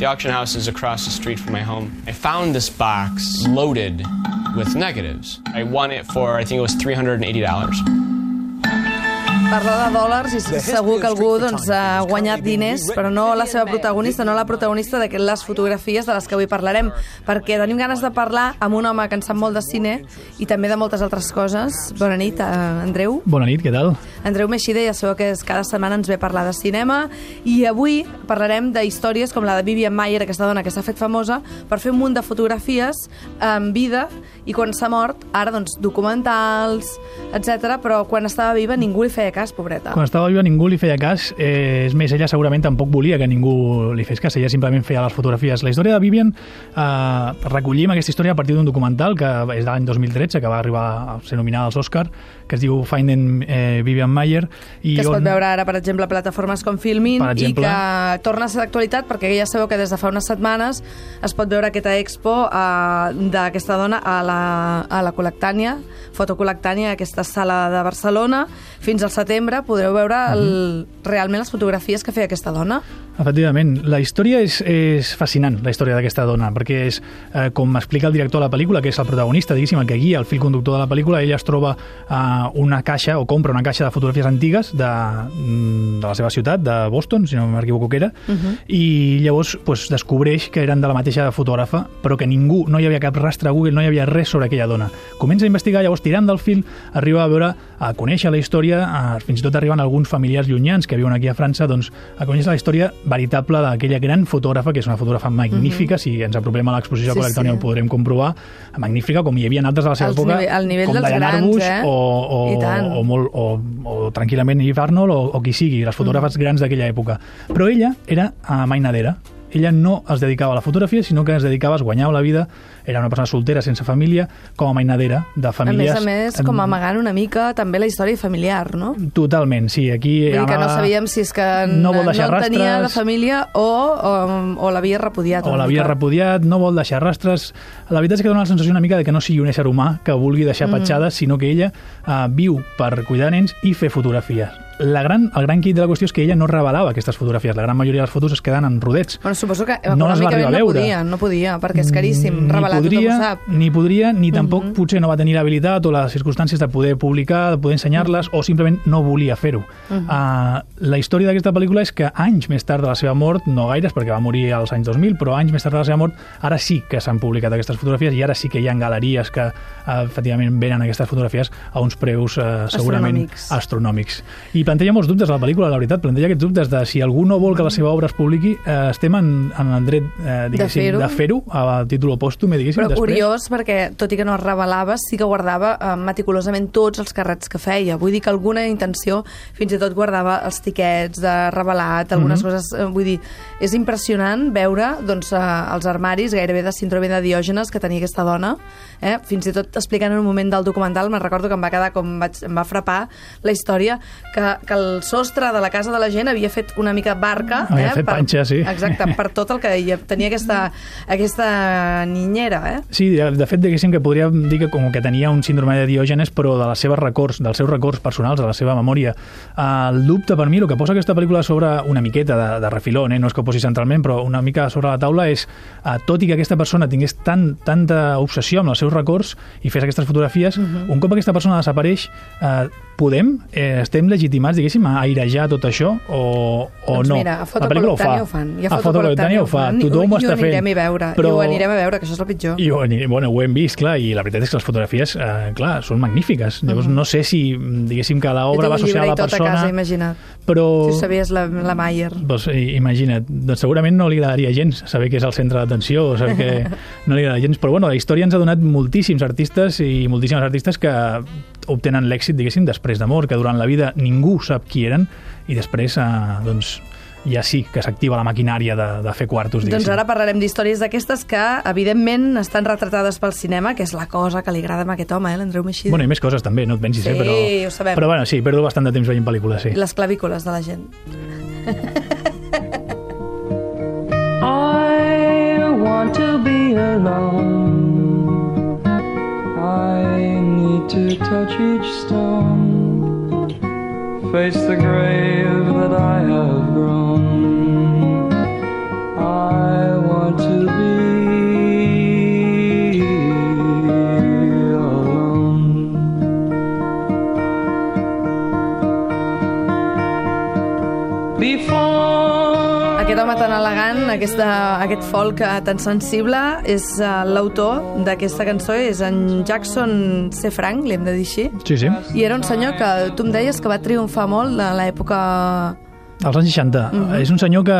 The auction house is across the street from my home. I found this box loaded with negatives. I won it for, I think it was $380. Parla de dòlars i segur que algú doncs, ha guanyat diners, però no la seva protagonista, no la protagonista de les fotografies de les que avui parlarem, perquè tenim ganes de parlar amb un home que en sap molt de cine i també de moltes altres coses. Bona nit, eh, Andreu. Bona nit, què tal? Andreu Meixida, ja sabeu que cada setmana ens ve a parlar de cinema i avui parlarem de històries com la de Vivian Mayer, aquesta dona que s'ha fet famosa per fer un munt de fotografies en vida i quan s'ha mort, ara doncs documentals, etc. però quan estava viva ningú li feia cas, pobreta. Quan estava viva ningú li feia cas, eh, és més, ella segurament tampoc volia que ningú li fes cas, ella simplement feia les fotografies. La història de Vivian, eh, recollim aquesta història a partir d'un documental que és de l'any 2013, que va arribar a ser nominada als Oscar, que es diu Finding eh, Vivian Mayer. I que es on... pot veure ara, per exemple, a plataformes com Filmin i que torna a ser d'actualitat perquè ja sabeu que des de fa unes setmanes es pot veure aquesta expo eh, d'aquesta dona a la, a la Colectània, Fotocolectània, aquesta sala de Barcelona. Fins al setembre podreu veure el, realment les fotografies que feia aquesta dona. Efectivament, la història és, és fascinant, la història d'aquesta dona, perquè és, eh, com explica el director de la pel·lícula, que és el protagonista, diguéssim, el que guia el fil conductor de la pel·lícula, ella es troba eh, una caixa, o compra una caixa de fotografies antigues de, mm, de la seva ciutat, de Boston, si no m'equivoco que era, uh. -huh. i llavors pues, descobreix que eren de la mateixa fotògrafa, però que ningú, no hi havia cap rastre a Google, no hi havia res sobre aquella dona. Comença a investigar, llavors tirant del fil, arriba a veure, a conèixer la història, a, fins i tot arriben alguns familiars llunyans que viuen aquí a França, doncs, a conèixer la història veritable d'aquella gran fotògrafa, que és una fotògrafa magnífica, mm -hmm. si ens apropem a l'exposició sí, Colectònia sí. ho podrem comprovar, magnífica, com hi havia altres de la seva Els època, nivell, nivell com Diane Arbus, eh? o, o, o, molt, o, o tranquil·lament Eve Arnold, o, o qui sigui, les fotògrafes mm. grans d'aquella època. Però ella era a mainadera, ella no es dedicava a la fotografia, sinó que es dedicava, es guanyava la vida, era una persona soltera, sense família, com a mainadera de famílies... A més a més, com amagant una mica també la història familiar, no? Totalment, sí. Aquí Vull dir que no sabíem si és que no, vol deixar no tenia la família o, o, o l'havia repudiat. O l'havia repudiat, no vol deixar rastres. La veritat és que dona la sensació una mica de que no sigui un ésser humà que vulgui deixar mm. petjades, sinó que ella uh, viu per cuidar nens i fer fotografies la gran, el gran quid de la qüestió és que ella no revelava aquestes fotografies. La gran majoria de les fotos es queden en rodets. Bueno, suposo que no les va arribar a veure. No podia, no podia, perquè és caríssim ni revelar, podria, tothom ho sap. Ni podria, ni tampoc uh mhm. -huh. potser no va tenir l'habilitat o les circumstàncies de poder publicar, de poder ensenyar-les, uh -huh. o simplement no volia fer-ho. Uh -huh. uh, la història d'aquesta pel·lícula és que anys més tard de la seva mort, no gaires, perquè va morir als anys 2000, però anys més tard de la seva mort, ara sí que s'han publicat aquestes fotografies i ara sí que hi ha galeries que uh, efectivament venen aquestes fotografies a uns preus uh, segurament astronòmics. astronòmics. I planteja molts dubtes a la pel·lícula la veritat, planteja aquests dubtes de si algú no vol que la seva obra es publiqui, eh, estem en, en el dret, eh, diguéssim, de fer-ho fer a títol pòstum, diguéssim, Però després. curiós, perquè tot i que no es revelava, sí que guardava eh, meticulosament tots els carrets que feia. Vull dir que alguna intenció fins i tot guardava els tiquets de revelat, algunes mm -hmm. coses... Eh, vull dir, és impressionant veure doncs, eh, els armaris gairebé de síndrome de Diògenes que tenia aquesta dona. Eh? Fins i tot explicant en un moment del documental, me'n recordo que em va quedar com vaig, em va frapar la història que, que el sostre de la casa de la gent havia fet una mica barca. Havia eh, fet per, panxa, sí. Exacte, per tot el que hi tenia aquesta, aquesta niñera. Eh? Sí, de fet, diguéssim que podríem dir que com que tenia un síndrome de Diògenes, però de les seves records, dels seus records personals, de la seva memòria. El dubte per mi, el que posa aquesta pel·lícula sobre una miqueta de, de refilón, eh? no és que ho posi centralment, però una mica sobre la taula és, eh, tot i que aquesta persona tingués tan, tanta obsessió amb els seus records i fes aquestes fotografies, uh -huh. un cop aquesta persona desapareix, eh, podem, eh, estem legitimats, diguéssim, a airejar tot això o, o doncs no? mira, a Fotocolectània ho, ho fan. I a Fotocolectània ho fa, tothom ho està fent. I ho anirem a veure, però... i ho anirem a veure, que això és el pitjor. I ho, bueno, ho hem vist, clar, i la veritat és que les fotografies, eh, clar, són magnífiques. Llavors, uh -huh. no sé si, diguéssim, que l'obra va associar a la persona... a casa, imagina't. Però... Si ho sabies la, la Mayer. Doncs, imagina't, doncs segurament no li agradaria gens saber que és el centre d'atenció, o saber que no li agradaria gens, però bueno, la història ens ha donat moltíssims artistes i moltíssimes artistes que obtenen l'èxit, diguéssim, després de mort, que durant la vida ningú sap qui eren i després, eh, doncs, ja sí que s'activa la maquinària de, de fer quartos, diguéssim. Doncs ara parlarem d'històries d'aquestes que, evidentment, estan retratades pel cinema, que és la cosa que li agrada a aquest home, eh, l'Andreu Meixida. Bueno, i més coses també, no et pensis, sí, eh, però... Sí, ho sabem. Però bueno, sí, perdo bastant de temps veient pel·lícules, sí. Les clavícules de la gent. I want to be alone to touch each stone, face the grave that I have grown. I want to be alone. Before Aquest home tan elegant, aquesta, aquest folk eh, tan sensible, és uh, l'autor d'aquesta cançó, és en Jackson C. Frank, li hem de dir així. Sí, sí. I era un senyor que tu em deies que va triomfar molt a l'època... Als anys 60. Mm -hmm. És un senyor que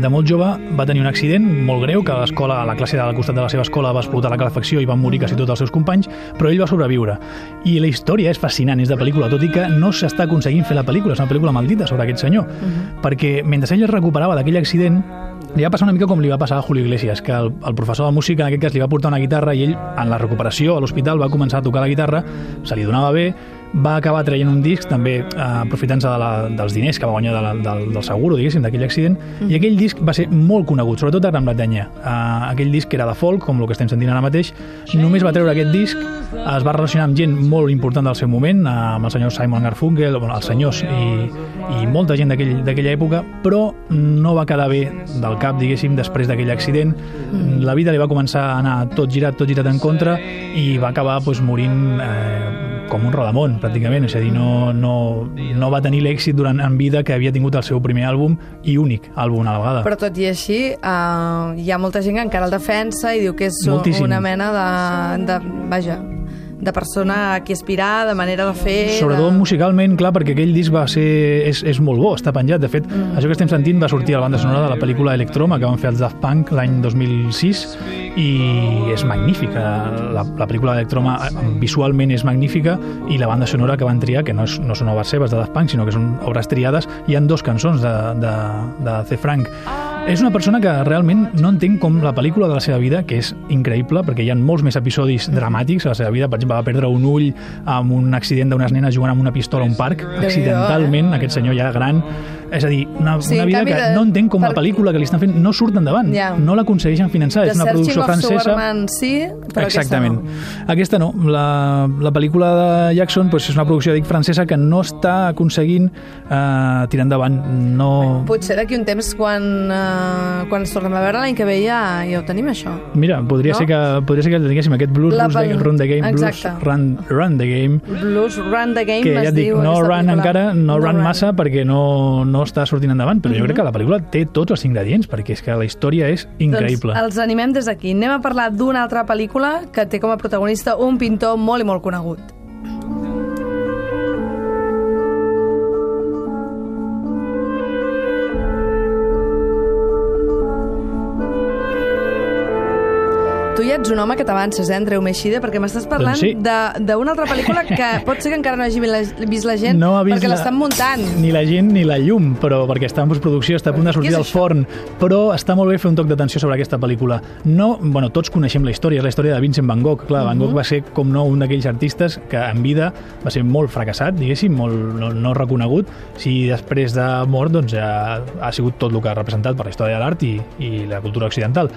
de molt jove va tenir un accident molt greu, que a l'escola, a la classe del costat de la seva escola va explotar la calefacció i van morir quasi tots els seus companys, però ell va sobreviure. I la història és fascinant, és de pel·lícula, tot i que no s'està aconseguint fer la pel·lícula, és una pel·lícula maldita sobre aquest senyor, mm -hmm. perquè mentre ell es recuperava d'aquell accident, li va passar una mica com li va passar a Julio Iglesias, que el, el professor de música en aquest cas li va portar una guitarra i ell, en la recuperació a l'hospital, va començar a tocar la guitarra, se li donava bé, va acabar traient un disc també eh, aprofitant-se de la, dels diners que va guanyar de la, del, del seguro, diguéssim, d'aquell accident, mm. i aquell disc va ser molt conegut, sobretot a Gran Bretanya. Uh, aquell disc era de folk, com el que estem sentint ara mateix, només va treure aquest disc, es va relacionar amb gent molt important del seu moment, uh, amb el senyor Simon Garfunkel, bueno, els senyors i, i molta gent d'aquell- d'aquella època, però no va quedar bé del cap, diguéssim, després d'aquell accident. Mm. La vida li va començar a anar tot girat, tot girat en contra, i va acabar doncs, morint eh, com un rodamont, pràcticament. És a dir, no, no, no va tenir l'èxit durant en vida que havia tingut el seu primer àlbum i únic àlbum a la vegada. Però tot i així, uh, hi ha molta gent que encara el defensa i diu que és Moltíssim. una mena de, de... Vaja, de persona a qui aspirar, de manera de fer... Sobretot de... musicalment, clar, perquè aquell disc va ser, és, és molt bo, està penjat. De fet, mm. això que estem sentint va sortir a la banda sonora de la pel·lícula Electroma, que van fer els Daft Punk l'any 2006, i és magnífica. La, la pel·lícula Electroma eh, visualment és magnífica, i la banda sonora que van triar, que no, és, no són obres seves de Daft Punk, sinó que són obres triades, hi han dos cançons de, de, de C. Frank. És una persona que realment no entenc com la pel·lícula de la seva vida, que és increïble, perquè hi ha molts més episodis dramàtics a la seva vida. Per exemple, va perdre un ull amb un accident d'unes nenes jugant amb una pistola a un parc, accidentalment, aquest senyor ja gran. És a dir, una, Sí, una vida que de- no entenc com la pel·lícula que li estan fent no surt endavant, Ja. no l'aconsegueixen finançar. The és una producció francesa... Superman, sí, però Exactament. aquesta Aquesta no. La, la pel·lícula de Jackson pues, és una producció, dic, francesa que no està aconseguint eh, tirar endavant. No... no. Potser d'aquí un temps, quan, uh, quan ens tornem a veure l'any que ve ja, ja ho tenim, això. Mira, podria, No? ser que, podria ser que tinguéssim aquest Blues La the, pel- run the Game, Exacte. Blues run, run the Game, Blues Run the Game, que ja et dic, no run pel·lícula. encara, no, run, run. massa perquè no, no està sortint endavant, però jo Mhm. crec que la pel·lícula té tots els ingredients, perquè és que la història és increïble. Doncs els animem des d'aquí. Anem a parlar d'una altra pel·lícula que té com a protagonista un pintor molt i molt conegut. Tu ja ets un home que t'avances, eh, Andreu Meixida, perquè m'estàs parlant Doncs sí. de- d'una altra pel·lícula que pot ser que encara no hagi vist la, vist la gent, no ha vist perquè la- l'estan muntant. Ni la gent ni la llum, però perquè està en postproducció, està a punt de sortir del forn, però està molt bé fer un toc d'atenció sobre aquesta pel·lícula. No, bueno, tots coneixem la història, és la història de Vincent Van Gogh. Clar, Van Mhm. Gogh va ser, com no, un d'aquells artistes que en vida va ser molt fracassat, diguéssim, molt no, no reconegut. Si després de mort, doncs, ha, ha sigut tot el que ha representat per la història de l'art i, i la cultura occidental.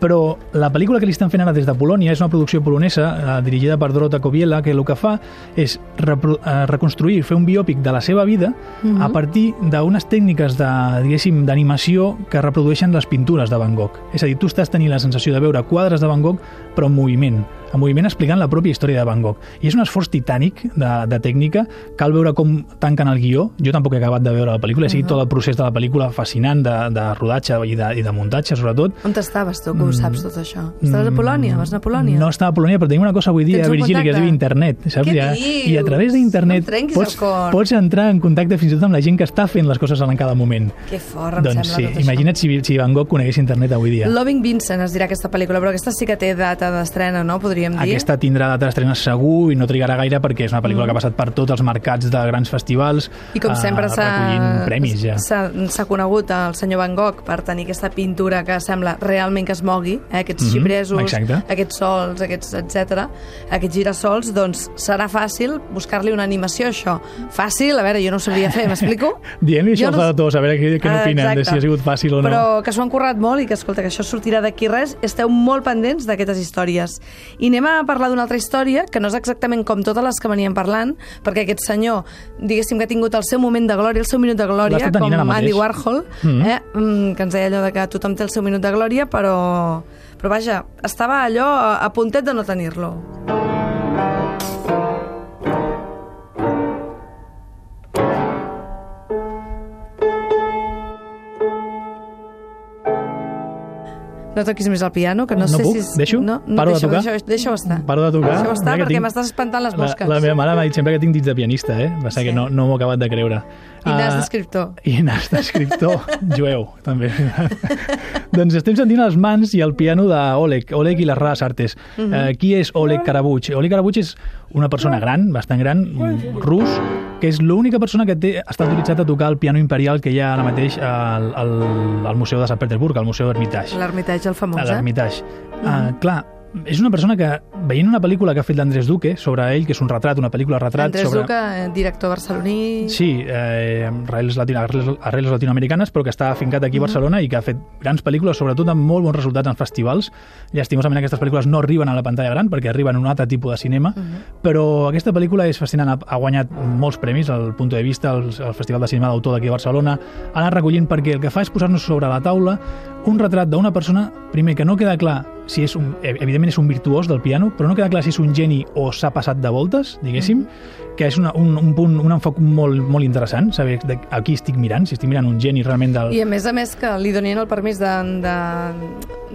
Però la pel·lícula que li estan fent ara des de Polònia és una producció polonesa eh, dirigida per Dorota Kobiela, que el que fa és eh, reconstruir, fer un biòpic de la seva vida Mhm. a partir d'unes tècniques de, diguéssim, d'animació que reprodueixen les pintures de Van Gogh. És a dir, tu estàs tenint la sensació de veure quadres de Van Gogh, però en moviment, en moviment explicant la pròpia història de Van Gogh. I és un esforç titànic de, de tècnica, cal veure com tanquen el guió. Jo tampoc he acabat de veure la pel·lícula, uh -huh. tot el procés de la pel·lícula fascinant de, de rodatge i de, i de muntatge, sobretot. On estaves tu, que ho saps tot això? Estaves a Polònia? Vas anar a Polònia? Mm. No estava a Polònia, però tenim una cosa avui dia, Tens Virgili, que es diu internet, saps? Què Ja? dius? I a través No d'internet trenquis pots, pots entrar en contacte fins i tot amb la gent que està fent les coses en cada moment. Que fort, em doncs sembla sí, tot imagina't si, si Van Gogh conegués internet avui dia. Loving Vincent es dirà aquesta pel·lícula, però aquesta sí que té data d'estrena, no? Podríem dir. Aquesta tindrà data d'estrena segur i no trigarà gaire perquè és una pel·lícula que ha passat per tots els mercats de grans festivals I com sempre eh, s'ha ja. s'ha s'ha conegut el senyor Van Gogh per tenir aquesta pintura que sembla realment que es mogui, eh? aquests Mhm, xipresos, exacte. aquests sols, aquests etc, aquests girassols, doncs serà fàcil buscar-li una animació a això. Fàcil, a veure, jo no ho sabria fer, m'explico? Dient-li això als no- editors, a veure què, què Ah, n'opinen, de si ha sigut fàcil o no. Però que s'ho han currat molt i que, escolta, que això sortirà d'aquí res. Esteu molt pendents d'aquestes històries. I anem a parlar d'una altra història, que no és exactament com totes les que veníem parlant, perquè aquest senyor, diguéssim que ha tingut el seu moment de glòria, el seu minut de glòria, com. Andy Warhol, Mhm. eh? mm, que ens deia allò de que tothom té el seu minut de glòria, però, però vaja, estava allò a, a puntet de no tenir-lo. No toquis més el piano, que no, No sé puc? si... és- Deixo? No, no, Paro de tocar? Deixa, deixa-ho estar. Paro de tocar. Deixa-ho estar Mira que perquè tinc- m'estàs espantant les La, mosques. la meva mare m'ha dit sempre que tinc dits de pianista, eh? Va ser Sí. que no, no m'ho acabat de creure. I nas Ah, d'escriptor. I nas d'escriptor jueu, també. doncs estem sentint les mans i el piano d'Oleg, Oleg i les rares artes. Mhm. eh, qui és Oleg Karabuch? Oleg Karabuch és una persona gran, bastant gran, mm, rus, que és l'única persona que té, està autoritzat a tocar el piano imperial que hi ha ara mateix al, al, al Museu de Sant Petersburg, al Museu Hermitage. L'Ermitatge, el famós, eh? l'Hermitage. Ah, clar, és una persona que, veient una pel·lícula que ha fet l'Andrés Duque sobre ell, que és un retrat, una pel·lícula retrat Andrés sobre... Duca, eh, director barceloní... Sí, eh, arrels, latino, arrels, arrels latinoamericanes, però que està afincat aquí a Barcelona i que ha fet grans pel·lícules, sobretot amb molt bons resultats en festivals. Llastimosament aquestes pel·lícules no arriben a la pantalla gran perquè arriben a un altre tipus de cinema, però aquesta pel·lícula és fascinant, ha, ha guanyat molts premis al punt de vista, al, al Festival de Cinema d'Autor d'aquí a Barcelona, ha anat recollint perquè el que fa és posar-nos sobre la taula un retrat d'una persona, primer, que no queda clar si és un, evidentment és un virtuós del piano, però no queda clar si és un geni o s'ha passat de voltes, diguéssim, que és una, un, un punt, un enfoc molt, molt interessant, saber de, a qui estic mirant, si estic mirant un geni realment del... I a més a més que li donien el permís de, de,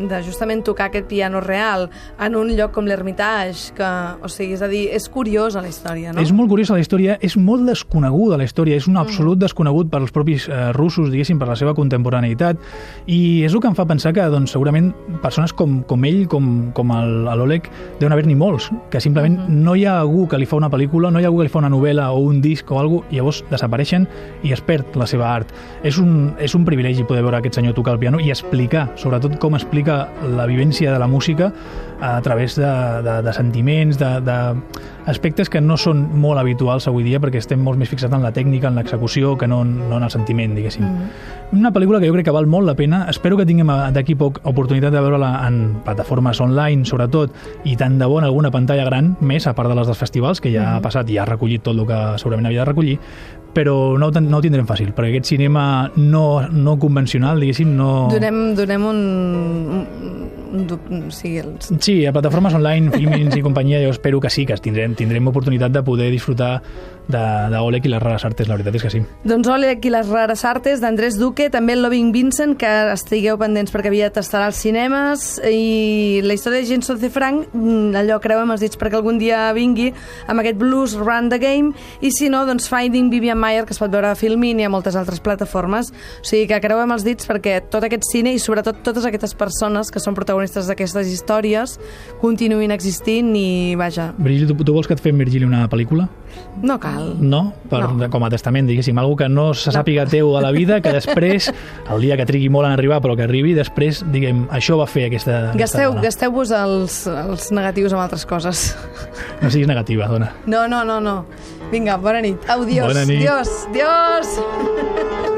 de justament tocar aquest piano real en un lloc com l'Hermitage, que, o sigui, és a dir, és curiosa la història, no? És molt curiosa la història, és molt desconeguda la història, és un absolut desconegut per als propis eh, russos, diguéssim, per la seva contemporaneïtat, i és el que em fa pensar que, doncs, segurament, persones com, com ell, com, com l'Oleg, deuen haver-n'hi molts, que simplement no hi ha algú que li fa una pel·lícula, no hi ha algú que li fa una novel·la o un disc o alguna cosa, i llavors desapareixen i es perd la seva art. És un, és un privilegi poder veure aquest senyor tocar el piano i explicar, sobretot com explica la vivència de la música a través de, de, de sentiments, de, de aspectes que no són molt habituals avui dia perquè estem molt més fixats en la tècnica, en l'execució, que no, no en el sentiment, diguéssim. Una pel·lícula que jo crec que val molt la pena. Espero que tinguem eh, d'aquí poc oportunitat de veure-la en plataformes online, sobretot, i tant de bo en alguna pantalla gran, més a part de les dels festivals, que ja ha passat i ha recollit tot el que segurament havia de recollir, però no, no ho tindrem fàcil, perquè aquest cinema no, no convencional, diguéssim, no... Donem, donem un, o sigui, els, Sí, a plataformes online, Filmins i companyia, jo espero que sí, que tindrem, tindrem oportunitat de poder disfrutar d'Oleg i les rares artes, la veritat és que sí. Doncs Oleg i les rares artes d'Andrés Duque, també el Loving Vincent, que estigueu pendents perquè aviat estarà als cinemes, i la història de Jenson C. Frank, mm, allò creuem els dits perquè algun dia vingui amb aquest Blues Run the Game, i si no, doncs Finding Vivian Mayer, que es pot veure a Filmin i a moltes altres plataformes. O sigui que creuem els dits perquè tot aquest cine i sobretot totes aquestes persones que són protagonistes d'aquestes històries continuïn existint i, vaja, Virgili, tu, tu vols que et fem, Virgili, una pel·lícula? no cal. No? Per, No. Com a testament, diguéssim, algo que no se sàpiga teu a la vida, que després, el dia que trigui molt en arribar, però que arribi, després, diguem, això va fer aquesta... Gasteu, gasteu-vos els, els negatius amb altres coses. No siguis negativa, dona. No, no, no, no. Vinga, bona nit. Au, dios, Bona nit. dios, dios.